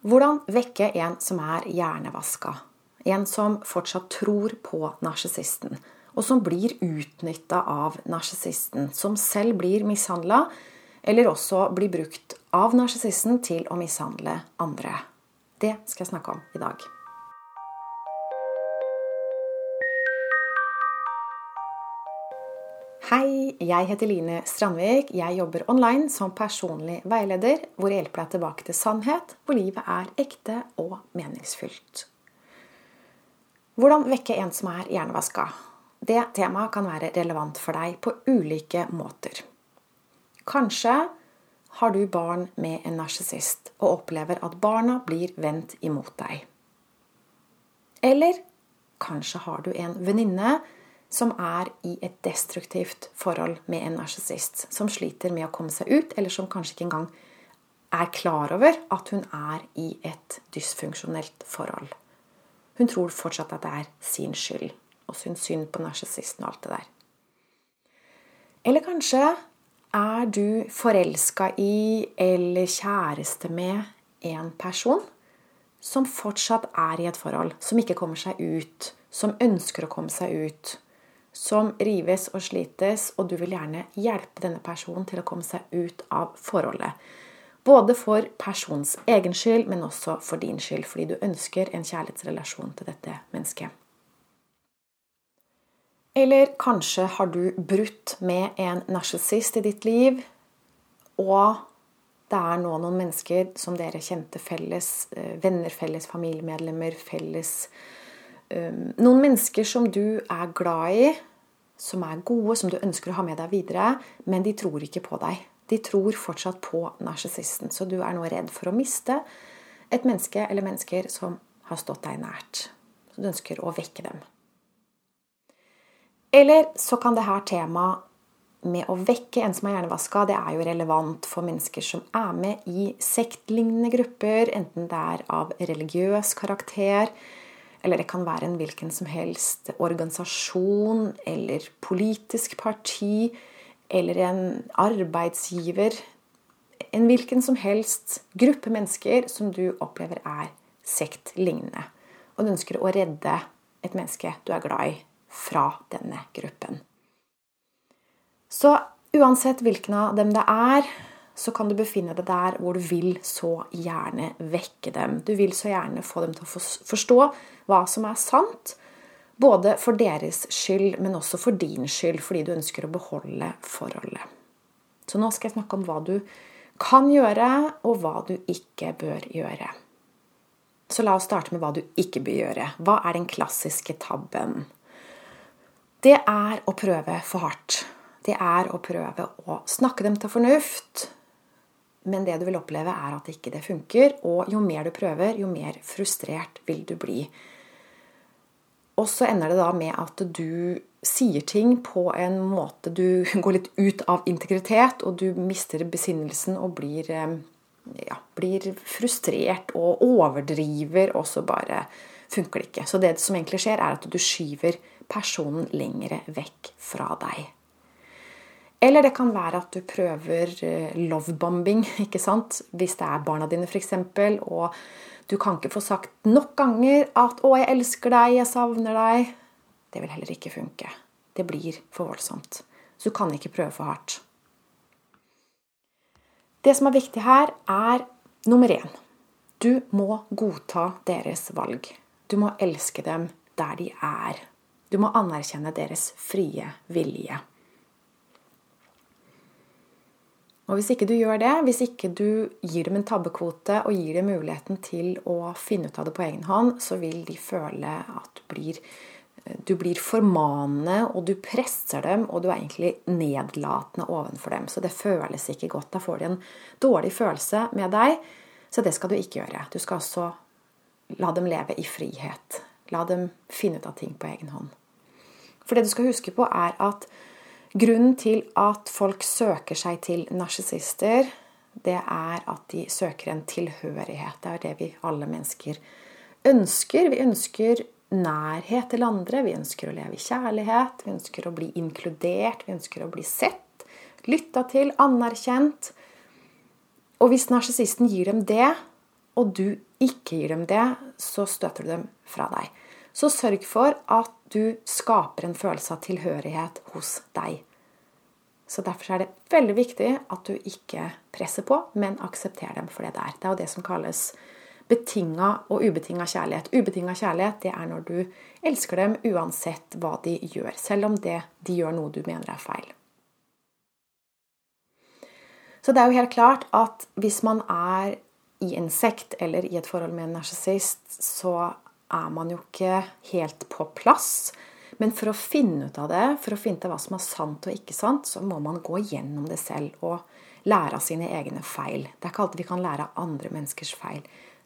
Hvordan vekke en som er hjernevaska? En som fortsatt tror på narsissisten, og som blir utnytta av narsissisten. Som selv blir mishandla, eller også blir brukt av narsissisten til å mishandle andre. Det skal jeg snakke om i dag. Hei, jeg heter Line Strandvik. Jeg jobber online som personlig veileder, hvor jeg hjelper deg tilbake til sannhet, hvor livet er ekte og meningsfylt. Hvordan vekke en som er hjernevaska? Det temaet kan være relevant for deg på ulike måter. Kanskje har du barn med en narsissist og opplever at barna blir vendt imot deg. Eller kanskje har du en venninne som er i et destruktivt forhold med en narsissist, som sliter med å komme seg ut, eller som kanskje ikke engang er klar over at hun er i et dysfunksjonelt forhold. Hun tror fortsatt at det er sin skyld, og syns synd på narsissisten og alt det der. Eller kanskje er du forelska i eller kjæreste med en person som fortsatt er i et forhold, som ikke kommer seg ut, som ønsker å komme seg ut, som rives og slites, og du vil gjerne hjelpe denne personen til å komme seg ut av forholdet. Både for persons egen skyld, men også for din skyld, fordi du ønsker en kjærlighetsrelasjon til dette mennesket. Eller kanskje har du brutt med en narsissist i ditt liv, og det er nå noen mennesker som dere kjente felles, eh, venner, felles familiemedlemmer, felles noen mennesker som du er glad i, som er gode, som du ønsker å ha med deg videre, men de tror ikke på deg. De tror fortsatt på narsissisten. Så du er nå redd for å miste et menneske eller mennesker som har stått deg nært. Så du ønsker å vekke dem. Eller så kan det her temaet med å vekke en som er hjernevaska, det er jo relevant for mennesker som er med i sektlignende grupper, enten det er av religiøs karakter, eller det kan være en hvilken som helst organisasjon eller politisk parti eller en arbeidsgiver. En hvilken som helst gruppe mennesker som du opplever er sektlignende. Og du ønsker å redde et menneske du er glad i, fra denne gruppen. Så uansett hvilken av dem det er, så kan du befinne deg der hvor du vil så gjerne vekke dem. Du vil så gjerne få dem til å forstå hva som er sant. Både for deres skyld, men også for din skyld, fordi du ønsker å beholde forholdet. Så nå skal jeg snakke om hva du kan gjøre, og hva du ikke bør gjøre. Så la oss starte med hva du ikke bør gjøre. Hva er den klassiske tabben? Det er å prøve for hardt. Det er å prøve å snakke dem til fornuft, men det du vil oppleve, er at ikke det funker. Og jo mer du prøver, jo mer frustrert vil du bli. Og så ender det da med at du sier ting på en måte du går litt ut av integritet, og du mister besinnelsen og blir, eh, ja, blir frustrert og overdriver, og så bare funker det ikke. Så det som egentlig skjer, er at du skyver personen lengre vekk fra deg. Eller det kan være at du prøver eh, lovebombing, hvis det er barna dine f.eks. Og du kan ikke få sagt nok ganger at 'Å, jeg elsker deg, jeg savner deg'. Det vil heller ikke funke. Det blir for voldsomt. Så du kan ikke prøve for hardt. Det som er viktig her, er nummer én. Du må godta deres valg. Du må elske dem der de er. Du må anerkjenne deres frie vilje. Og hvis ikke du gjør det, hvis ikke du gir dem en tabbekvote og gir dem muligheten til å finne ut av det på egen hånd, så vil de føle at du blir, du blir formanende, og du presser dem, og du er egentlig nedlatende overfor dem. Så det føles ikke godt. Da får de en dårlig følelse med deg, så det skal du ikke gjøre. Du skal også la dem leve i frihet. La dem finne ut av ting på egen hånd. For det du skal huske på, er at Grunnen til at folk søker seg til narsissister, det er at de søker en tilhørighet. Det er det vi alle mennesker ønsker. Vi ønsker nærhet til andre, vi ønsker å leve i kjærlighet, vi ønsker å bli inkludert, vi ønsker å bli sett, lytta til, anerkjent. Og hvis narsissisten gir dem det, og du ikke gir dem det, så støter du dem fra deg. Så sørg for at du skaper en følelse av tilhørighet hos deg. Så Derfor er det veldig viktig at du ikke presser på, men aksepterer dem for det det er. Det er jo det som kalles betinga og ubetinga kjærlighet. Ubetinga kjærlighet det er når du elsker dem uansett hva de gjør, selv om det, de gjør noe du mener er feil. Så det er jo helt klart at hvis man er i en sekt eller i et forhold med en narsissist, så er man jo ikke helt på plass. Men for å finne ut av det, for å finne ut av hva som er sant og ikke sant, så må man gå gjennom det selv og lære av sine egne feil. Det er ikke alltid vi kan lære av andre menneskers feil.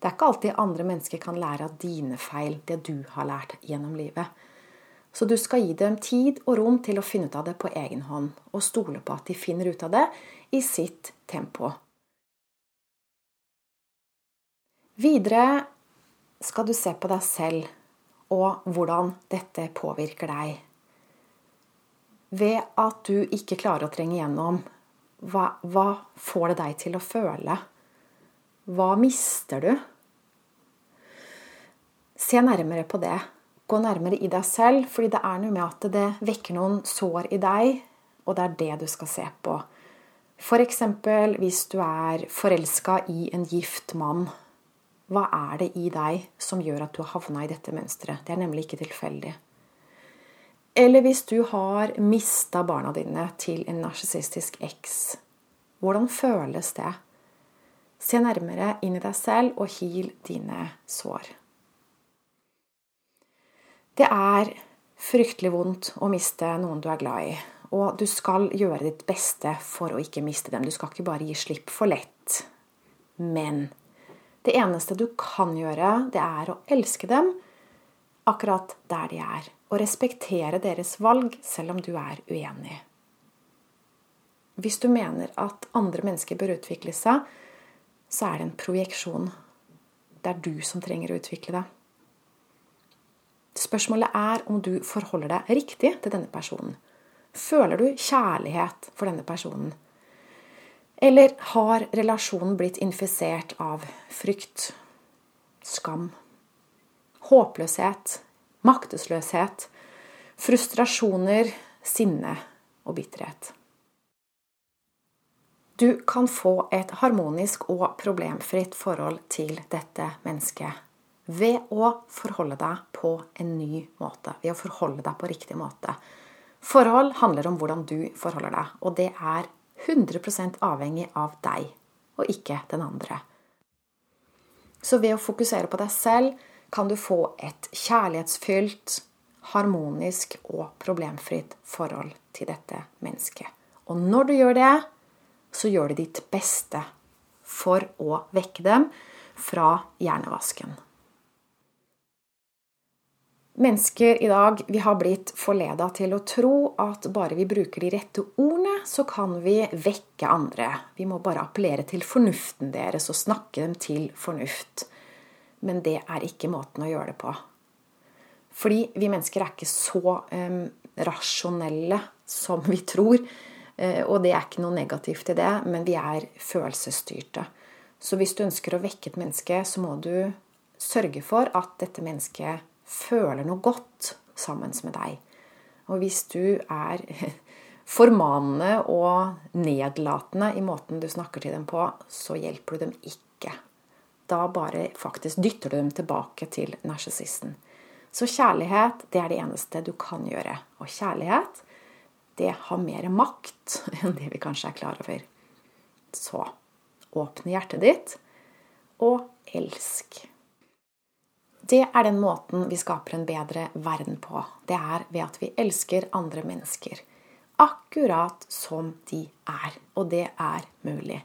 Det er ikke alltid andre mennesker kan lære av dine feil, det du har lært gjennom livet. Så du skal gi dem tid og rom til å finne ut av det på egen hånd, og stole på at de finner ut av det i sitt tempo. Videre skal du se på deg selv og hvordan dette påvirker deg. Ved at du ikke klarer å trenge gjennom, hva, hva får det deg til å føle? Hva mister du? Se nærmere på det. Gå nærmere i deg selv, fordi det er noe med at det vekker noen sår i deg, og det er det du skal se på. F.eks. hvis du er forelska i en gift mann hva er det i deg som gjør at du har havna i dette mønsteret? Det er nemlig ikke tilfeldig. Eller hvis du har mista barna dine til en narsissistisk eks, hvordan føles det? Se nærmere inn i deg selv og hil dine sår. Det er fryktelig vondt å miste noen du er glad i. Og du skal gjøre ditt beste for å ikke miste dem. Du skal ikke bare gi slipp for lett. Men det eneste du kan gjøre, det er å elske dem akkurat der de er. Og respektere deres valg selv om du er uenig. Hvis du mener at andre mennesker bør utvikle seg, så er det en projeksjon. Det er du som trenger å utvikle det. Spørsmålet er om du forholder deg riktig til denne personen. Føler du kjærlighet for denne personen? Eller har relasjonen blitt infisert av frykt, skam, håpløshet, maktesløshet, frustrasjoner, sinne og bitterhet? Du kan få et harmonisk og problemfritt forhold til dette mennesket ved å forholde deg på en ny måte. Ved å forholde deg på riktig måte. Forhold handler om hvordan du forholder deg, og det er 100% avhengig av deg, og ikke den andre. Så ved å fokusere på deg selv kan du få et kjærlighetsfylt, harmonisk og problemfritt forhold til dette mennesket. Og når du gjør det, så gjør du ditt beste for å vekke dem fra hjernevasken. Mennesker i dag vi har blitt forleda til å tro at bare vi bruker de rette ordene, så kan vi vekke andre. Vi må bare appellere til fornuften deres og snakke dem til fornuft. Men det er ikke måten å gjøre det på. Fordi vi mennesker er ikke så um, rasjonelle som vi tror. Uh, og det er ikke noe negativt i det, men vi er følelsesstyrte. Så hvis du ønsker å vekke et menneske, så må du sørge for at dette mennesket føler noe godt sammen med deg. Og hvis du er formanende og nedlatende i måten du snakker til dem på, så hjelper du dem ikke. Da bare faktisk dytter du dem tilbake til narsissisten. Så kjærlighet, det er det eneste du kan gjøre. Og kjærlighet, det har mer makt enn det vi kanskje er klar over. Så åpne hjertet ditt, og elsk. Det er den måten vi skaper en bedre verden på. Det er ved at vi elsker andre mennesker. Akkurat som de er. Og det er mulig.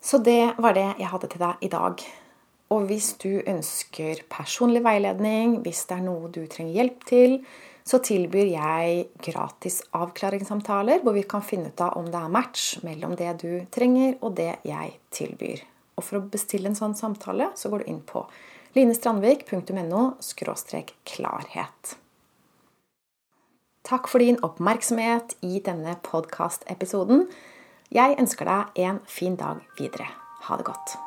Så det var det jeg hadde til deg i dag. Og hvis du ønsker personlig veiledning, hvis det er noe du trenger hjelp til, så tilbyr jeg gratis avklaringssamtaler hvor vi kan finne ut av om det er match mellom det du trenger og det jeg tilbyr. Og for å bestille en sånn samtale, så går du inn på linestrandvik.no klarhet. Takk for din oppmerksomhet i denne podkastepisoden. Jeg ønsker deg en fin dag videre. Ha det godt.